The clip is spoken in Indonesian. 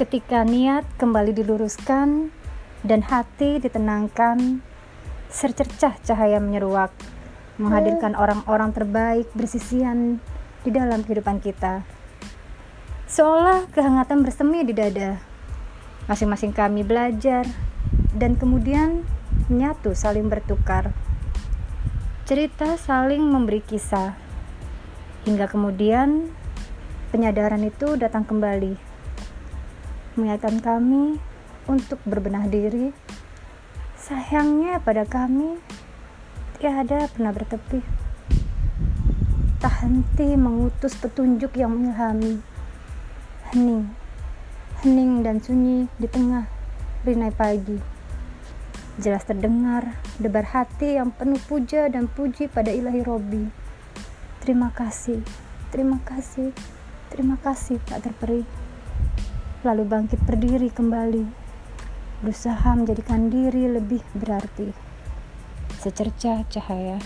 Ketika niat kembali diluruskan dan hati ditenangkan, secercah cahaya menyeruak, menghadirkan orang-orang terbaik bersisian di dalam kehidupan kita. Seolah kehangatan bersemi di dada. Masing-masing kami belajar dan kemudian menyatu saling bertukar. Cerita saling memberi kisah. Hingga kemudian penyadaran itu datang kembali mengingatkan kami untuk berbenah diri. Sayangnya pada kami tiada pernah bertepi. Tak henti mengutus petunjuk yang mengilhami. Hening, hening dan sunyi di tengah rinai pagi. Jelas terdengar debar hati yang penuh puja dan puji pada ilahi Robi. Terima kasih, terima kasih, terima kasih tak terperi lalu bangkit berdiri kembali, berusaha menjadikan diri lebih berarti. Secerca cahaya.